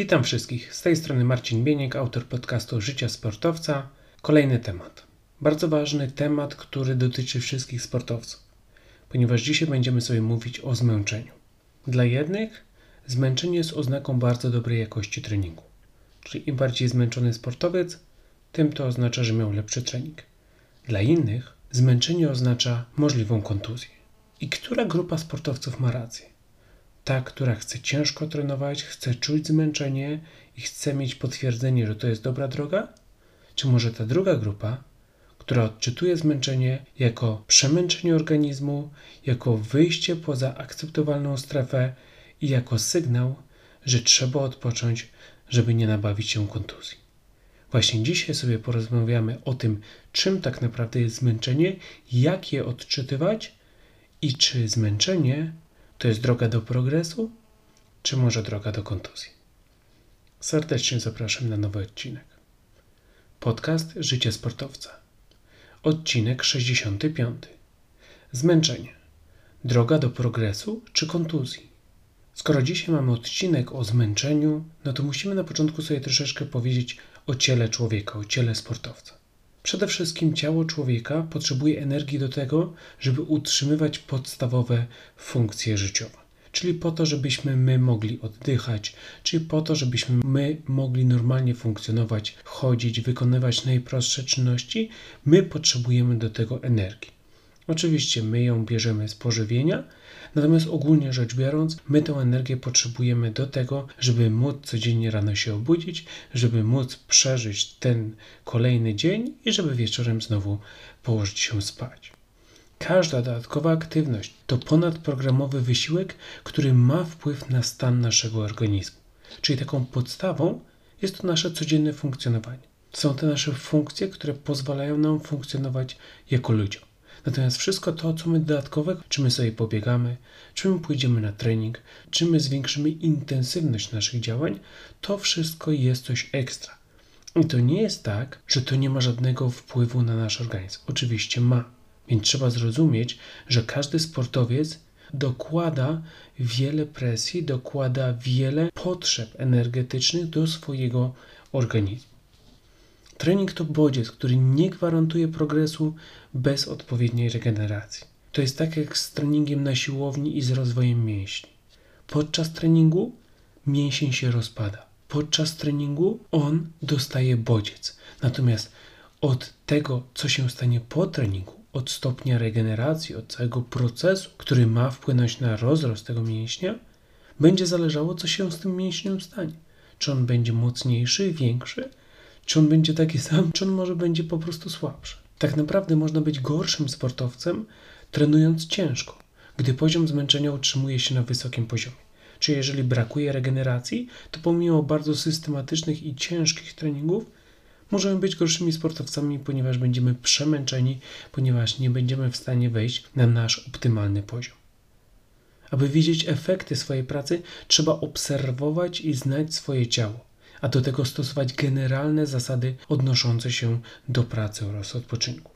Witam wszystkich. Z tej strony Marcin Bieniek, autor podcastu Życia Sportowca. Kolejny temat. Bardzo ważny temat, który dotyczy wszystkich sportowców, ponieważ dzisiaj będziemy sobie mówić o zmęczeniu. Dla jednych zmęczenie jest oznaką bardzo dobrej jakości treningu. Czyli im bardziej zmęczony sportowiec, tym to oznacza, że miał lepszy trening. Dla innych zmęczenie oznacza możliwą kontuzję. I która grupa sportowców ma rację? Ta, która chce ciężko trenować, chce czuć zmęczenie i chce mieć potwierdzenie, że to jest dobra droga? Czy może ta druga grupa, która odczytuje zmęczenie jako przemęczenie organizmu, jako wyjście poza akceptowalną strefę i jako sygnał, że trzeba odpocząć, żeby nie nabawić się kontuzji? Właśnie dzisiaj sobie porozmawiamy o tym, czym tak naprawdę jest zmęczenie, jak je odczytywać i czy zmęczenie to jest droga do progresu, czy może droga do kontuzji? Serdecznie zapraszam na nowy odcinek. Podcast Życie Sportowca. Odcinek 65. Zmęczenie. Droga do progresu czy kontuzji? Skoro dzisiaj mamy odcinek o zmęczeniu, no to musimy na początku sobie troszeczkę powiedzieć o ciele człowieka, o ciele sportowca. Przede wszystkim ciało człowieka potrzebuje energii do tego, żeby utrzymywać podstawowe funkcje życiowe. Czyli po to, żebyśmy my mogli oddychać, czyli po to, żebyśmy my mogli normalnie funkcjonować, chodzić, wykonywać najprostsze czynności, my potrzebujemy do tego energii. Oczywiście my ją bierzemy z pożywienia, Natomiast ogólnie rzecz biorąc, my tę energię potrzebujemy do tego, żeby móc codziennie rano się obudzić, żeby móc przeżyć ten kolejny dzień i żeby wieczorem znowu położyć się spać. Każda dodatkowa aktywność to ponadprogramowy wysiłek, który ma wpływ na stan naszego organizmu. Czyli taką podstawą jest to nasze codzienne funkcjonowanie. Są to nasze funkcje, które pozwalają nam funkcjonować jako ludziom. Natomiast wszystko to, co my dodatkowe, czy my sobie pobiegamy, czy my pójdziemy na trening, czy my zwiększymy intensywność naszych działań, to wszystko jest coś ekstra. I to nie jest tak, że to nie ma żadnego wpływu na nasz organizm. Oczywiście ma. Więc trzeba zrozumieć, że każdy sportowiec dokłada wiele presji, dokłada wiele potrzeb energetycznych do swojego organizmu. Trening to bodziec, który nie gwarantuje progresu bez odpowiedniej regeneracji. To jest tak jak z treningiem na siłowni i z rozwojem mięśni. Podczas treningu mięsień się rozpada. Podczas treningu on dostaje bodziec. Natomiast od tego, co się stanie po treningu, od stopnia regeneracji, od całego procesu, który ma wpłynąć na rozrost tego mięśnia, będzie zależało, co się z tym mięśniem stanie. Czy on będzie mocniejszy, większy, czy on będzie taki sam, czy on może będzie po prostu słabszy. Tak naprawdę można być gorszym sportowcem, trenując ciężko, gdy poziom zmęczenia utrzymuje się na wysokim poziomie. Czy jeżeli brakuje regeneracji, to pomimo bardzo systematycznych i ciężkich treningów, możemy być gorszymi sportowcami, ponieważ będziemy przemęczeni, ponieważ nie będziemy w stanie wejść na nasz optymalny poziom. Aby widzieć efekty swojej pracy, trzeba obserwować i znać swoje ciało a do tego stosować generalne zasady odnoszące się do pracy oraz odpoczynku.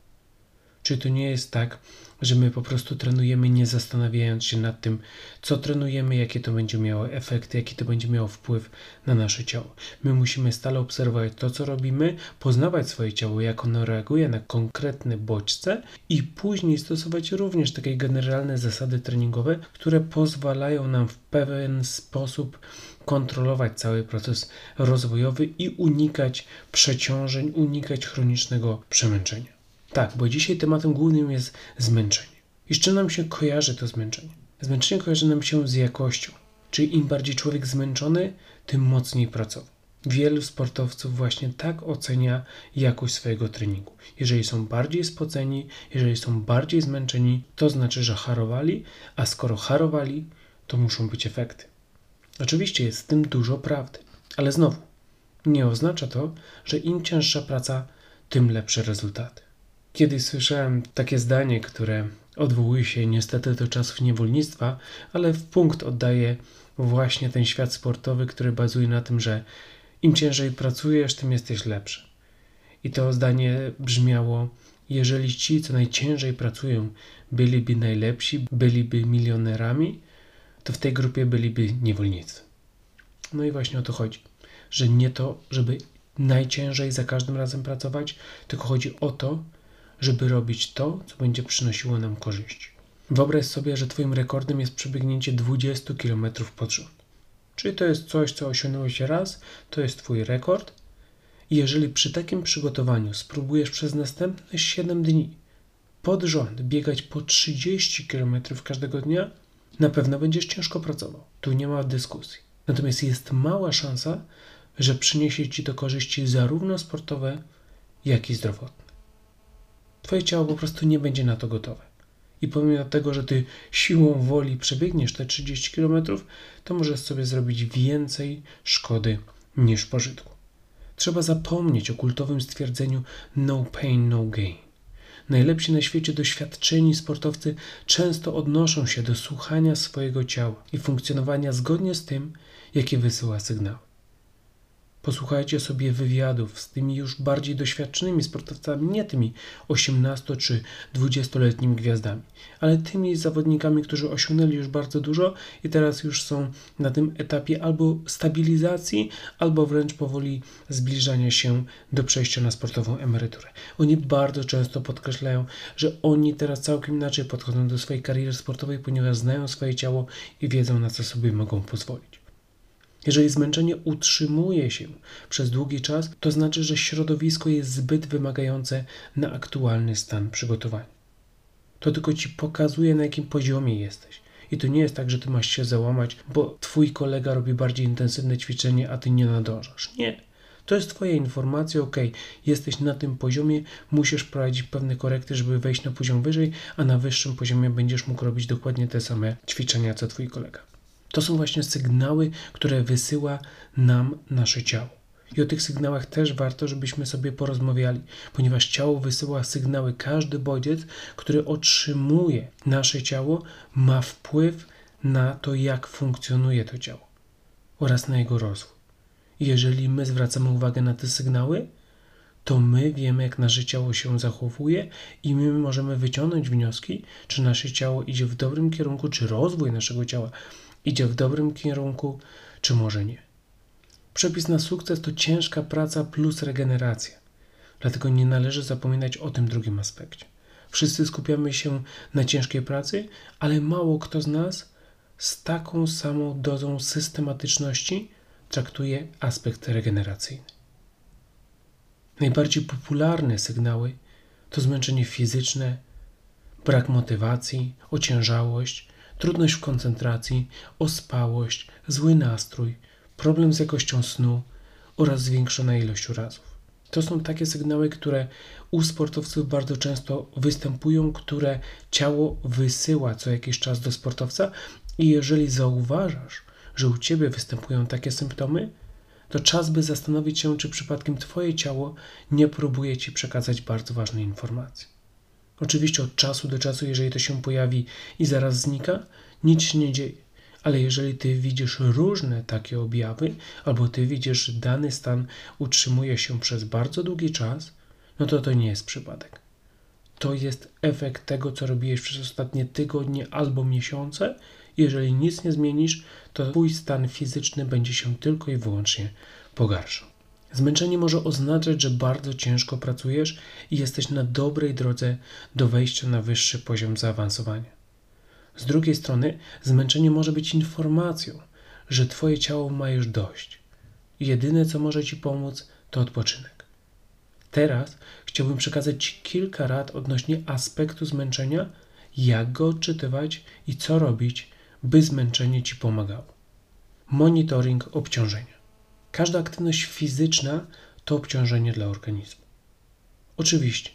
Czy to nie jest tak, że my po prostu trenujemy nie zastanawiając się nad tym, co trenujemy, jakie to będzie miało efekty, jaki to będzie miało wpływ na nasze ciało. My musimy stale obserwować to, co robimy, poznawać swoje ciało, jak ono reaguje na konkretne bodźce i później stosować również takie generalne zasady treningowe, które pozwalają nam w pewien sposób kontrolować cały proces rozwojowy i unikać przeciążeń, unikać chronicznego przemęczenia. Tak, bo dzisiaj tematem głównym jest zmęczenie. I z czym nam się kojarzy to zmęczenie? Zmęczenie kojarzy nam się z jakością, czyli im bardziej człowiek zmęczony, tym mocniej pracował. Wielu sportowców właśnie tak ocenia jakość swojego treningu. Jeżeli są bardziej spoceni, jeżeli są bardziej zmęczeni, to znaczy, że harowali, a skoro harowali, to muszą być efekty. Oczywiście jest w tym dużo prawdy, ale znowu, nie oznacza to, że im cięższa praca, tym lepsze rezultaty. Kiedyś słyszałem takie zdanie, które odwołuje się niestety do czasów niewolnictwa, ale w punkt oddaje właśnie ten świat sportowy, który bazuje na tym, że im ciężej pracujesz, tym jesteś lepszy. I to zdanie brzmiało: Jeżeli ci, co najciężej pracują, byliby najlepsi, byliby milionerami, to w tej grupie byliby niewolnicy. No i właśnie o to chodzi, że nie to, żeby najciężej za każdym razem pracować, tylko chodzi o to, żeby robić to, co będzie przynosiło nam korzyści. Wyobraź sobie, że Twoim rekordem jest przebiegnięcie 20 km pod rząd. Czyli to jest coś, co osiągnąłeś raz, to jest Twój rekord. I jeżeli przy takim przygotowaniu spróbujesz przez następne 7 dni pod rząd biegać po 30 km każdego dnia, na pewno będziesz ciężko pracował. Tu nie ma dyskusji. Natomiast jest mała szansa, że przyniesie ci to korzyści zarówno sportowe, jak i zdrowotne. Twoje ciało po prostu nie będzie na to gotowe. I pomimo tego, że ty siłą woli przebiegniesz te 30 km, to możesz sobie zrobić więcej szkody niż pożytku. Trzeba zapomnieć o kultowym stwierdzeniu no pain, no gain. Najlepsi na świecie doświadczeni sportowcy często odnoszą się do słuchania swojego ciała i funkcjonowania zgodnie z tym, jakie wysyła sygnały. Posłuchajcie sobie wywiadów z tymi już bardziej doświadczonymi sportowcami, nie tymi 18 czy 20-letnimi gwiazdami, ale tymi zawodnikami, którzy osiągnęli już bardzo dużo i teraz już są na tym etapie albo stabilizacji, albo wręcz powoli zbliżania się do przejścia na sportową emeryturę. Oni bardzo często podkreślają, że oni teraz całkiem inaczej podchodzą do swojej kariery sportowej, ponieważ znają swoje ciało i wiedzą, na co sobie mogą pozwolić. Jeżeli zmęczenie utrzymuje się przez długi czas, to znaczy, że środowisko jest zbyt wymagające na aktualny stan przygotowania. To tylko ci pokazuje, na jakim poziomie jesteś. I to nie jest tak, że ty masz się załamać, bo twój kolega robi bardziej intensywne ćwiczenie, a ty nie nadążasz. Nie. To jest Twoja informacja, ok, jesteś na tym poziomie, musisz prowadzić pewne korekty, żeby wejść na poziom wyżej, a na wyższym poziomie będziesz mógł robić dokładnie te same ćwiczenia, co Twój kolega. To są właśnie sygnały, które wysyła nam nasze ciało. I o tych sygnałach też warto, żebyśmy sobie porozmawiali, ponieważ ciało wysyła sygnały. Każdy bodziec, który otrzymuje nasze ciało, ma wpływ na to, jak funkcjonuje to ciało oraz na jego rozwój. Jeżeli my zwracamy uwagę na te sygnały, to my wiemy, jak nasze ciało się zachowuje i my możemy wyciągnąć wnioski, czy nasze ciało idzie w dobrym kierunku, czy rozwój naszego ciała idzie w dobrym kierunku, czy może nie. Przepis na sukces to ciężka praca plus regeneracja. Dlatego nie należy zapominać o tym drugim aspekcie. Wszyscy skupiamy się na ciężkiej pracy, ale mało kto z nas z taką samą dozą systematyczności traktuje aspekt regeneracyjny. Najbardziej popularne sygnały to zmęczenie fizyczne, brak motywacji, ociężałość, trudność w koncentracji, ospałość, zły nastrój, problem z jakością snu oraz zwiększona ilość urazów. To są takie sygnały, które u sportowców bardzo często występują, które ciało wysyła co jakiś czas do sportowca i jeżeli zauważasz, że u ciebie występują takie symptomy, to czas by zastanowić się, czy przypadkiem twoje ciało nie próbuje ci przekazać bardzo ważnej informacji. Oczywiście od czasu do czasu, jeżeli to się pojawi i zaraz znika, nic się nie dzieje. Ale jeżeli ty widzisz różne takie objawy, albo ty widzisz, że dany stan utrzymuje się przez bardzo długi czas, no to to nie jest przypadek. To jest efekt tego, co robiłeś przez ostatnie tygodnie albo miesiące. Jeżeli nic nie zmienisz, to twój stan fizyczny będzie się tylko i wyłącznie pogarszał. Zmęczenie może oznaczać, że bardzo ciężko pracujesz i jesteś na dobrej drodze do wejścia na wyższy poziom zaawansowania. Z drugiej strony, zmęczenie może być informacją, że Twoje ciało ma już dość. Jedyne, co może Ci pomóc, to odpoczynek. Teraz chciałbym przekazać Ci kilka rad odnośnie aspektu zmęczenia, jak go odczytywać i co robić, by zmęczenie Ci pomagało. Monitoring obciążenia. Każda aktywność fizyczna to obciążenie dla organizmu. Oczywiście,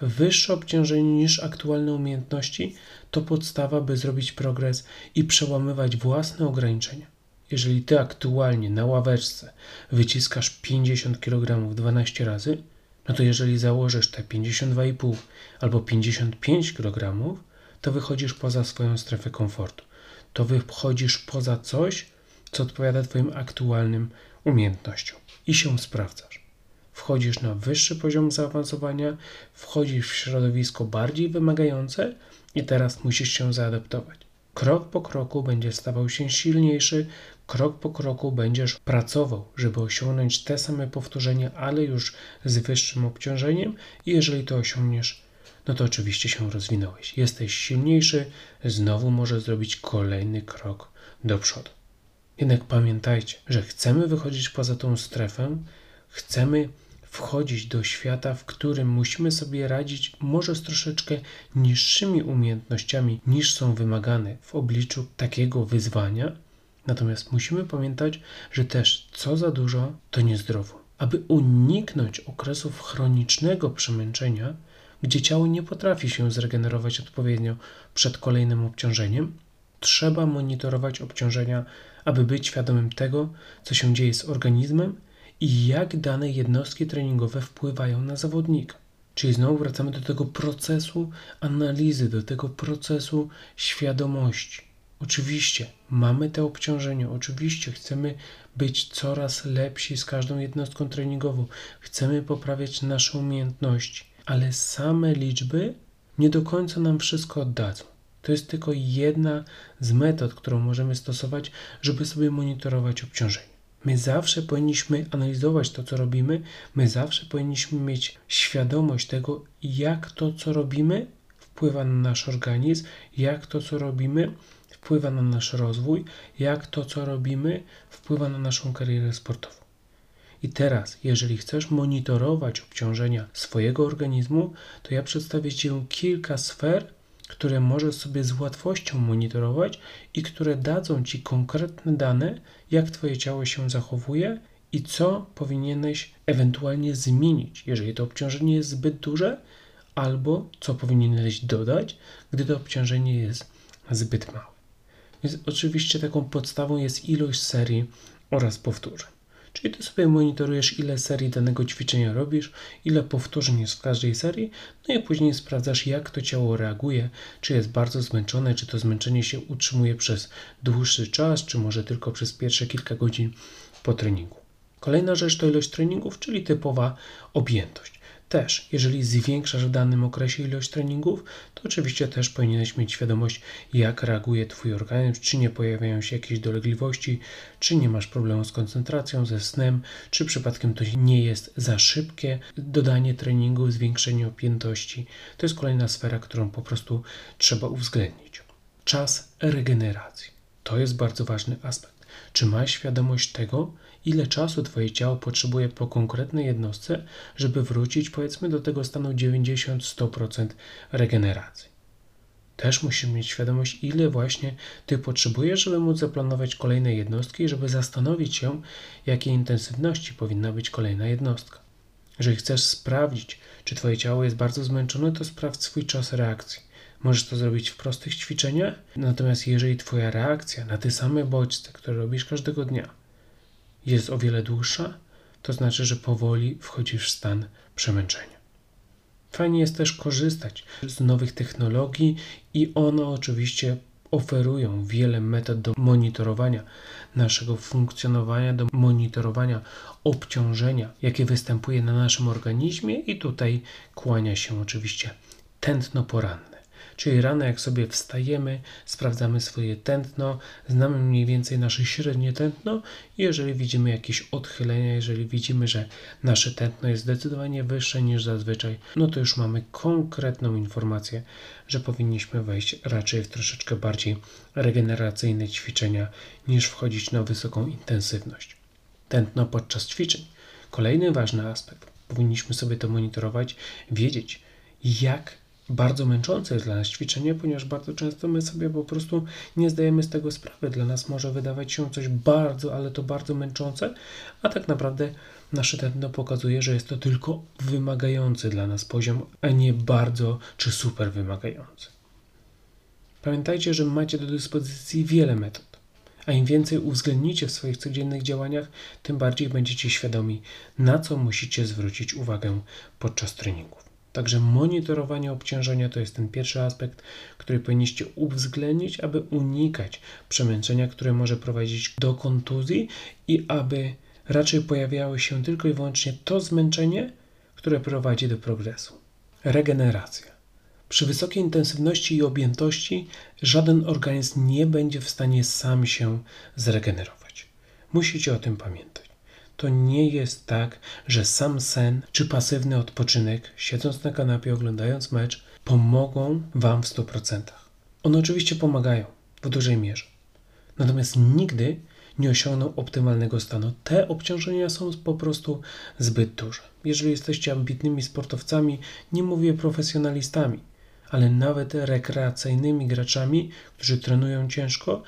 wyższe obciążenie niż aktualne umiejętności to podstawa, by zrobić progres i przełamywać własne ograniczenia. Jeżeli ty aktualnie na ławeczce wyciskasz 50 kg 12 razy, no to jeżeli założysz te 52,5 albo 55 kg, to wychodzisz poza swoją strefę komfortu. To wychodzisz poza coś, co odpowiada Twoim aktualnym umiejętnością i się sprawdzasz. Wchodzisz na wyższy poziom zaawansowania, wchodzisz w środowisko bardziej wymagające i teraz musisz się zaadaptować. Krok po kroku będziesz stawał się silniejszy, krok po kroku będziesz pracował, żeby osiągnąć te same powtórzenia, ale już z wyższym obciążeniem i jeżeli to osiągniesz, no to oczywiście się rozwinąłeś. Jesteś silniejszy, znowu możesz zrobić kolejny krok do przodu. Jednak pamiętajcie, że chcemy wychodzić poza tą strefę, chcemy wchodzić do świata, w którym musimy sobie radzić może z troszeczkę niższymi umiejętnościami niż są wymagane w obliczu takiego wyzwania. Natomiast musimy pamiętać, że też co za dużo to niezdrowo. Aby uniknąć okresów chronicznego przemęczenia, gdzie ciało nie potrafi się zregenerować odpowiednio przed kolejnym obciążeniem, trzeba monitorować obciążenia, aby być świadomym tego, co się dzieje z organizmem i jak dane jednostki treningowe wpływają na zawodnika. Czyli znowu wracamy do tego procesu analizy, do tego procesu świadomości. Oczywiście mamy te obciążenia, oczywiście chcemy być coraz lepsi z każdą jednostką treningową, chcemy poprawiać nasze umiejętności, ale same liczby nie do końca nam wszystko oddadzą. To jest tylko jedna z metod, którą możemy stosować, żeby sobie monitorować obciążenie. My zawsze powinniśmy analizować to, co robimy, my zawsze powinniśmy mieć świadomość tego, jak to, co robimy, wpływa na nasz organizm, jak to, co robimy, wpływa na nasz rozwój, jak to, co robimy, wpływa na naszą karierę sportową. I teraz, jeżeli chcesz monitorować obciążenia swojego organizmu, to ja przedstawię Ci kilka sfer, które możesz sobie z łatwością monitorować i które dadzą Ci konkretne dane, jak Twoje ciało się zachowuje i co powinieneś ewentualnie zmienić, jeżeli to obciążenie jest zbyt duże, albo co powinieneś dodać, gdy to obciążenie jest zbyt małe. Więc oczywiście taką podstawą jest ilość serii oraz powtórzeń. Czyli ty sobie monitorujesz, ile serii danego ćwiczenia robisz, ile powtórzeń jest w każdej serii, no i później sprawdzasz, jak to ciało reaguje, czy jest bardzo zmęczone, czy to zmęczenie się utrzymuje przez dłuższy czas, czy może tylko przez pierwsze kilka godzin po treningu. Kolejna rzecz to ilość treningów, czyli typowa objętość. Też, jeżeli zwiększasz w danym okresie ilość treningów, to oczywiście też powinieneś mieć świadomość, jak reaguje Twój organizm, czy nie pojawiają się jakieś dolegliwości, czy nie masz problemu z koncentracją, ze snem, czy przypadkiem to nie jest za szybkie dodanie treningu, zwiększenie objętości. To jest kolejna sfera, którą po prostu trzeba uwzględnić. Czas regeneracji. To jest bardzo ważny aspekt. Czy masz świadomość tego, ile czasu Twoje ciało potrzebuje po konkretnej jednostce, żeby wrócić powiedzmy do tego stanu 90-100% regeneracji. Też musisz mieć świadomość, ile właśnie Ty potrzebujesz, żeby móc zaplanować kolejne jednostki żeby zastanowić się, jakiej intensywności powinna być kolejna jednostka. Jeżeli chcesz sprawdzić, czy Twoje ciało jest bardzo zmęczone, to sprawdź swój czas reakcji. Możesz to zrobić w prostych ćwiczeniach, natomiast jeżeli Twoja reakcja na te same bodźce, które robisz każdego dnia, jest o wiele dłuższa, to znaczy, że powoli wchodzisz w stan przemęczenia. Fajnie jest też korzystać z nowych technologii i one oczywiście oferują wiele metod do monitorowania naszego funkcjonowania, do monitorowania obciążenia, jakie występuje na naszym organizmie, i tutaj kłania się oczywiście tętno poranne. Czyli rano, jak sobie wstajemy, sprawdzamy swoje tętno, znamy mniej więcej nasze średnie tętno jeżeli widzimy jakieś odchylenia, jeżeli widzimy, że nasze tętno jest zdecydowanie wyższe niż zazwyczaj, no to już mamy konkretną informację, że powinniśmy wejść raczej w troszeczkę bardziej regeneracyjne ćwiczenia niż wchodzić na wysoką intensywność. Tętno podczas ćwiczeń. Kolejny ważny aspekt. Powinniśmy sobie to monitorować, wiedzieć, jak bardzo męczące jest dla nas ćwiczenie, ponieważ bardzo często my sobie po prostu nie zdajemy z tego sprawy. Dla nas może wydawać się coś bardzo, ale to bardzo męczące, a tak naprawdę nasze tętno pokazuje, że jest to tylko wymagający dla nas poziom, a nie bardzo czy super wymagający. Pamiętajcie, że macie do dyspozycji wiele metod, a im więcej uwzględnicie w swoich codziennych działaniach, tym bardziej będziecie świadomi, na co musicie zwrócić uwagę podczas treningów. Także monitorowanie obciążenia to jest ten pierwszy aspekt, który powinniście uwzględnić, aby unikać przemęczenia, które może prowadzić do kontuzji i aby raczej pojawiało się tylko i wyłącznie to zmęczenie, które prowadzi do progresu. Regeneracja. Przy wysokiej intensywności i objętości żaden organizm nie będzie w stanie sam się zregenerować. Musicie o tym pamiętać. To nie jest tak, że sam sen czy pasywny odpoczynek, siedząc na kanapie, oglądając mecz, pomogą Wam w 100%. One oczywiście pomagają w dużej mierze. Natomiast nigdy nie osiągną optymalnego stanu. Te obciążenia są po prostu zbyt duże. Jeżeli jesteście ambitnymi sportowcami, nie mówię profesjonalistami, ale nawet rekreacyjnymi graczami, którzy trenują ciężko,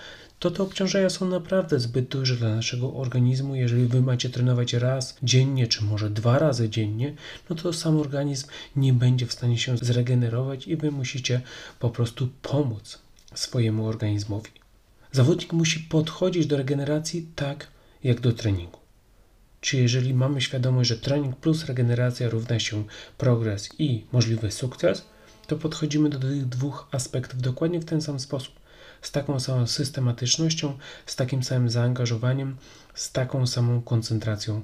to te obciążenia są naprawdę zbyt duże dla naszego organizmu. Jeżeli wy macie trenować raz dziennie, czy może dwa razy dziennie, no to sam organizm nie będzie w stanie się zregenerować i wy musicie po prostu pomóc swojemu organizmowi. Zawodnik musi podchodzić do regeneracji tak, jak do treningu. Czy jeżeli mamy świadomość, że trening plus regeneracja równa się progres i możliwy sukces, to podchodzimy do tych dwóch aspektów dokładnie w ten sam sposób. Z taką samą systematycznością, z takim samym zaangażowaniem, z taką samą koncentracją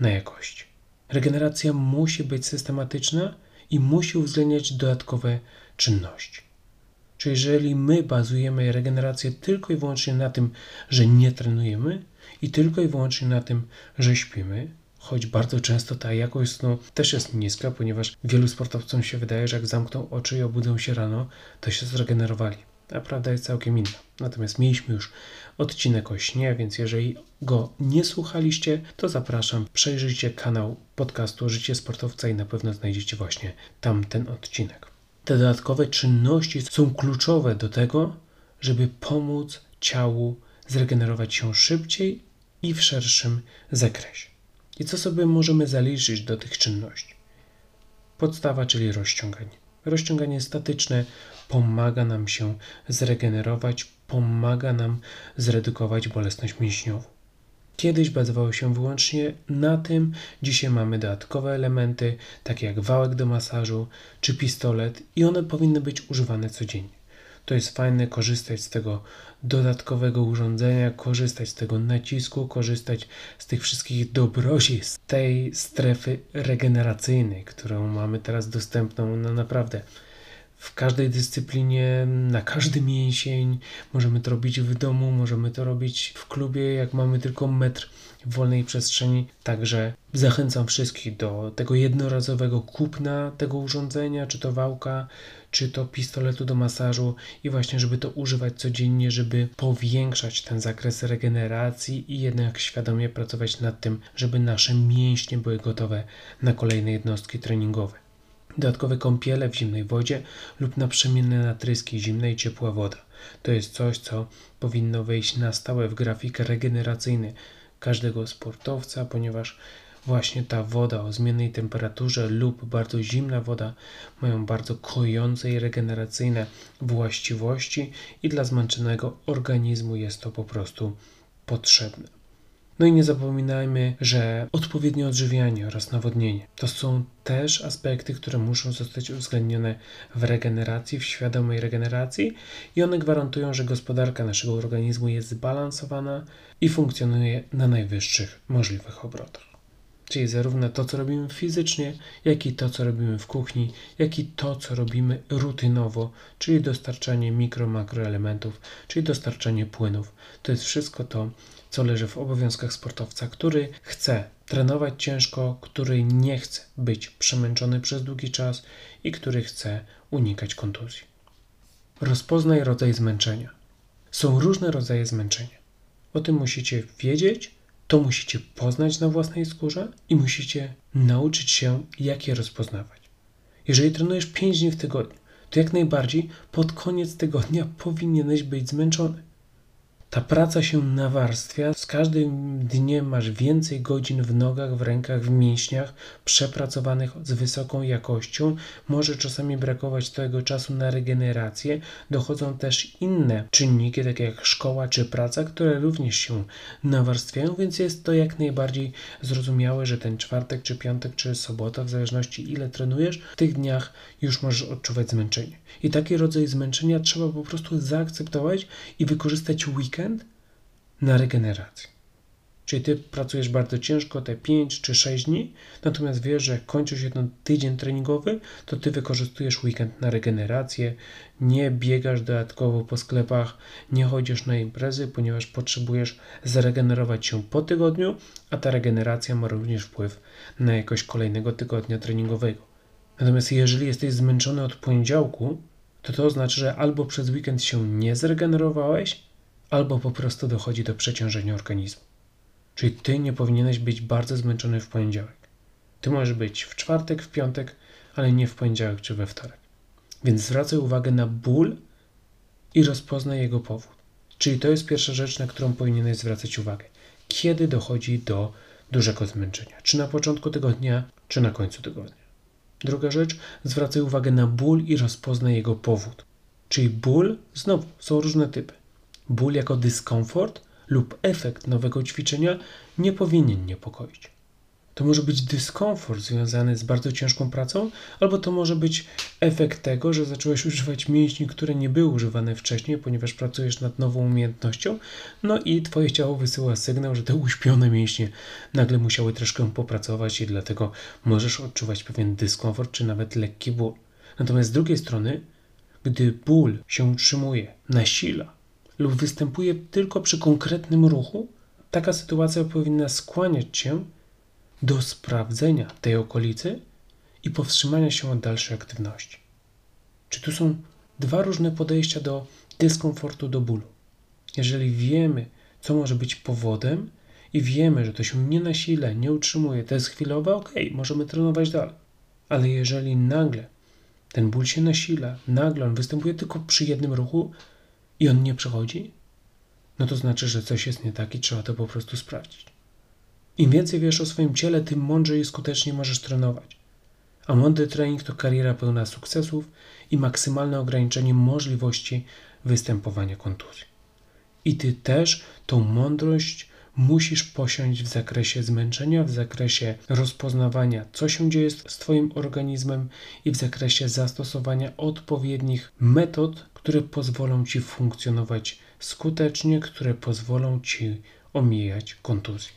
na jakości. Regeneracja musi być systematyczna i musi uwzględniać dodatkowe czynności. Czy jeżeli my bazujemy regenerację tylko i wyłącznie na tym, że nie trenujemy i tylko i wyłącznie na tym, że śpimy, choć bardzo często ta jakość snu też jest niska, ponieważ wielu sportowcom się wydaje, że jak zamkną oczy i obudzą się rano, to się zregenerowali. A prawda jest całkiem inna. Natomiast mieliśmy już odcinek o śnie, więc jeżeli go nie słuchaliście, to zapraszam, przejrzyjcie kanał podcastu Życie Sportowca i na pewno znajdziecie właśnie tam ten odcinek. Te dodatkowe czynności są kluczowe do tego, żeby pomóc ciału zregenerować się szybciej i w szerszym zakresie. I co sobie możemy zaliczyć do tych czynności? Podstawa, czyli rozciąganie. Rozciąganie statyczne pomaga nam się zregenerować, pomaga nam zredukować bolesność mięśniową. Kiedyś bazowało się wyłącznie na tym, dzisiaj mamy dodatkowe elementy, takie jak wałek do masażu czy pistolet, i one powinny być używane codziennie. To jest fajne korzystać z tego dodatkowego urządzenia, korzystać z tego nacisku, korzystać z tych wszystkich dobroci, z tej strefy regeneracyjnej, którą mamy teraz dostępną no naprawdę w każdej dyscyplinie, na każdy mięsień. Możemy to robić w domu, możemy to robić w klubie, jak mamy tylko metr wolnej przestrzeni. Także zachęcam wszystkich do tego jednorazowego kupna tego urządzenia, czy to wałka, czy to pistoletu do masażu i właśnie, żeby to używać codziennie, żeby powiększać ten zakres regeneracji i jednak świadomie pracować nad tym, żeby nasze mięśnie były gotowe na kolejne jednostki treningowe. Dodatkowe kąpiele w zimnej wodzie lub naprzemienne natryski zimna i ciepła woda. To jest coś, co powinno wejść na stałe w grafik regeneracyjny każdego sportowca, ponieważ właśnie ta woda o zmiennej temperaturze lub bardzo zimna woda mają bardzo kojące i regeneracyjne właściwości i dla zmęczonego organizmu jest to po prostu potrzebne. No i nie zapominajmy, że odpowiednie odżywianie oraz nawodnienie to są też aspekty, które muszą zostać uwzględnione w regeneracji, w świadomej regeneracji i one gwarantują, że gospodarka naszego organizmu jest zbalansowana i funkcjonuje na najwyższych możliwych obrotach. Czyli zarówno to, co robimy fizycznie, jak i to, co robimy w kuchni, jak i to, co robimy rutynowo, czyli dostarczanie mikro, makroelementów, czyli dostarczanie płynów. To jest wszystko to, co leży w obowiązkach sportowca, który chce trenować ciężko, który nie chce być przemęczony przez długi czas i który chce unikać kontuzji. Rozpoznaj rodzaj zmęczenia. Są różne rodzaje zmęczenia. O tym musicie wiedzieć, to musicie poznać na własnej skórze i musicie nauczyć się, jak je rozpoznawać. Jeżeli trenujesz 5 dni w tygodniu, to jak najbardziej pod koniec tygodnia powinieneś być zmęczony. Ta praca się nawarstwia, z każdym dniem masz więcej godzin w nogach, w rękach, w mięśniach, przepracowanych z wysoką jakością. Może czasami brakować tego czasu na regenerację. Dochodzą też inne czynniki, takie jak szkoła czy praca, które również się nawarstwiają, więc jest to jak najbardziej zrozumiałe, że ten czwartek, czy piątek, czy sobota, w zależności ile trenujesz, w tych dniach już możesz odczuwać zmęczenie. I taki rodzaj zmęczenia trzeba po prostu zaakceptować i wykorzystać weekend na regenerację. Czyli ty pracujesz bardzo ciężko te 5 czy 6 dni, natomiast wiesz, że kończy się ten tydzień treningowy, to ty wykorzystujesz weekend na regenerację, nie biegasz dodatkowo po sklepach, nie chodzisz na imprezy, ponieważ potrzebujesz zregenerować się po tygodniu, a ta regeneracja ma również wpływ na jakość kolejnego tygodnia treningowego. Natomiast jeżeli jesteś zmęczony od poniedziałku, to to oznacza, że albo przez weekend się nie zregenerowałeś, albo po prostu dochodzi do przeciążenia organizmu. Czyli ty nie powinieneś być bardzo zmęczony w poniedziałek. Ty możesz być w czwartek, w piątek, ale nie w poniedziałek czy we wtorek. Więc zwracaj uwagę na ból i rozpoznaj jego powód. Czyli to jest pierwsza rzecz, na którą powinieneś zwracać uwagę. Kiedy dochodzi do dużego zmęczenia? Czy na początku tygodnia, czy na końcu tygodnia? Druga rzecz, zwracaj uwagę na ból i rozpoznaj jego powód. Czyli ból, znowu, są różne typy. Ból jako dyskomfort lub efekt nowego ćwiczenia nie powinien niepokoić. To może być dyskomfort związany z bardzo ciężką pracą, albo to może być efekt tego, że zacząłeś używać mięśni, które nie były używane wcześniej, ponieważ pracujesz nad nową umiejętnością, no i twoje ciało wysyła sygnał, że te uśpione mięśnie nagle musiały troszkę popracować i dlatego możesz odczuwać pewien dyskomfort czy nawet lekki ból. Natomiast z drugiej strony, gdy ból się utrzymuje, nasila lub występuje tylko przy konkretnym ruchu, taka sytuacja powinna skłaniać cię do sprawdzenia tej okolicy i powstrzymania się od dalszej aktywności. Czy tu są dwa różne podejścia do dyskomfortu, do bólu? Jeżeli wiemy, co może być powodem i wiemy, że to się nie nasila, nie utrzymuje, to jest chwilowe, ok, możemy trenować dalej. Ale jeżeli nagle ten ból się nasila, nagle on występuje tylko przy jednym ruchu i on nie przechodzi, no to znaczy, że coś jest nie tak i trzeba to po prostu sprawdzić. Im więcej wiesz o swoim ciele, tym mądrzej i skutecznie możesz trenować. A mądry trening to kariera pełna sukcesów i maksymalne ograniczenie możliwości występowania kontuzji. I ty też tą mądrość musisz posiąść w zakresie zmęczenia, w zakresie rozpoznawania, co się dzieje z Twoim organizmem i w zakresie zastosowania odpowiednich metod, które pozwolą Ci funkcjonować skutecznie, które pozwolą Ci omijać kontuzje.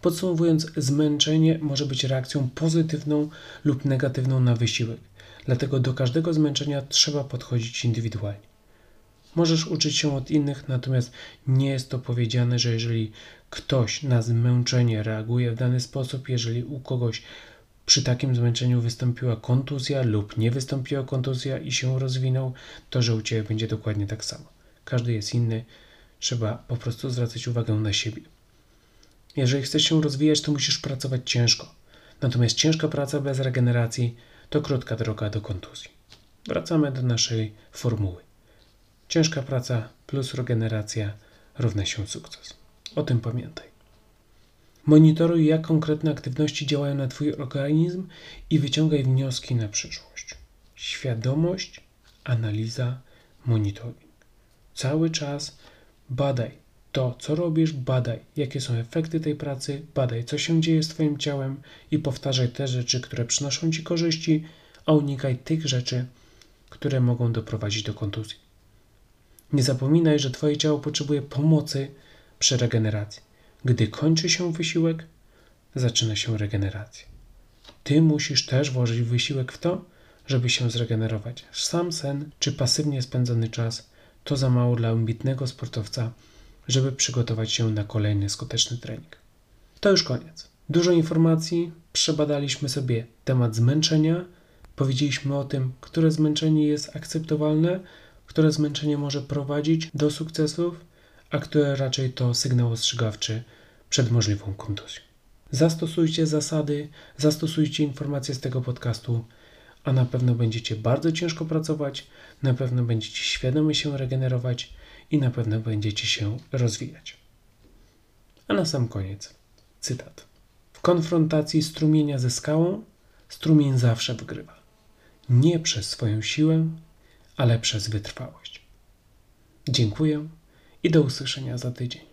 Podsumowując, zmęczenie może być reakcją pozytywną lub negatywną na wysiłek, dlatego do każdego zmęczenia trzeba podchodzić indywidualnie. Możesz uczyć się od innych, natomiast nie jest to powiedziane, że jeżeli ktoś na zmęczenie reaguje w dany sposób, jeżeli u kogoś przy takim zmęczeniu wystąpiła kontuzja lub nie wystąpiła kontuzja i się rozwinął, to że u Ciebie będzie dokładnie tak samo. Każdy jest inny, trzeba po prostu zwracać uwagę na siebie. Jeżeli chcesz się rozwijać, to musisz pracować ciężko. Natomiast ciężka praca bez regeneracji to krótka droga do kontuzji. Wracamy do naszej formuły. Ciężka praca plus regeneracja równa się sukces. O tym pamiętaj. Monitoruj, jak konkretne aktywności działają na Twój organizm i wyciągaj wnioski na przyszłość. Świadomość, analiza, monitoring. Cały czas badaj to, co robisz, badaj, jakie są efekty tej pracy, badaj, co się dzieje z Twoim ciałem i powtarzaj te rzeczy, które przynoszą Ci korzyści, a unikaj tych rzeczy, które mogą doprowadzić do kontuzji. Nie zapominaj, że Twoje ciało potrzebuje pomocy przy regeneracji. Gdy kończy się wysiłek, zaczyna się regeneracja. Ty musisz też włożyć wysiłek w to, żeby się zregenerować. Sam sen czy pasywnie spędzony czas to za mało dla ambitnego sportowca, żeby przygotować się na kolejny skuteczny trening. To już koniec. Dużo informacji, przebadaliśmy sobie temat zmęczenia, powiedzieliśmy o tym, które zmęczenie jest akceptowalne, które zmęczenie może prowadzić do sukcesów, a które raczej to sygnał ostrzegawczy przed możliwą kontuzją. Zastosujcie zasady, zastosujcie informacje z tego podcastu, a na pewno będziecie bardzo ciężko pracować, na pewno będziecie świadomie się regenerować i na pewno będziecie się rozwijać. A na sam koniec cytat. W konfrontacji strumienia ze skałą strumień zawsze wygrywa. Nie przez swoją siłę, ale przez wytrwałość. Dziękuję i do usłyszenia za tydzień.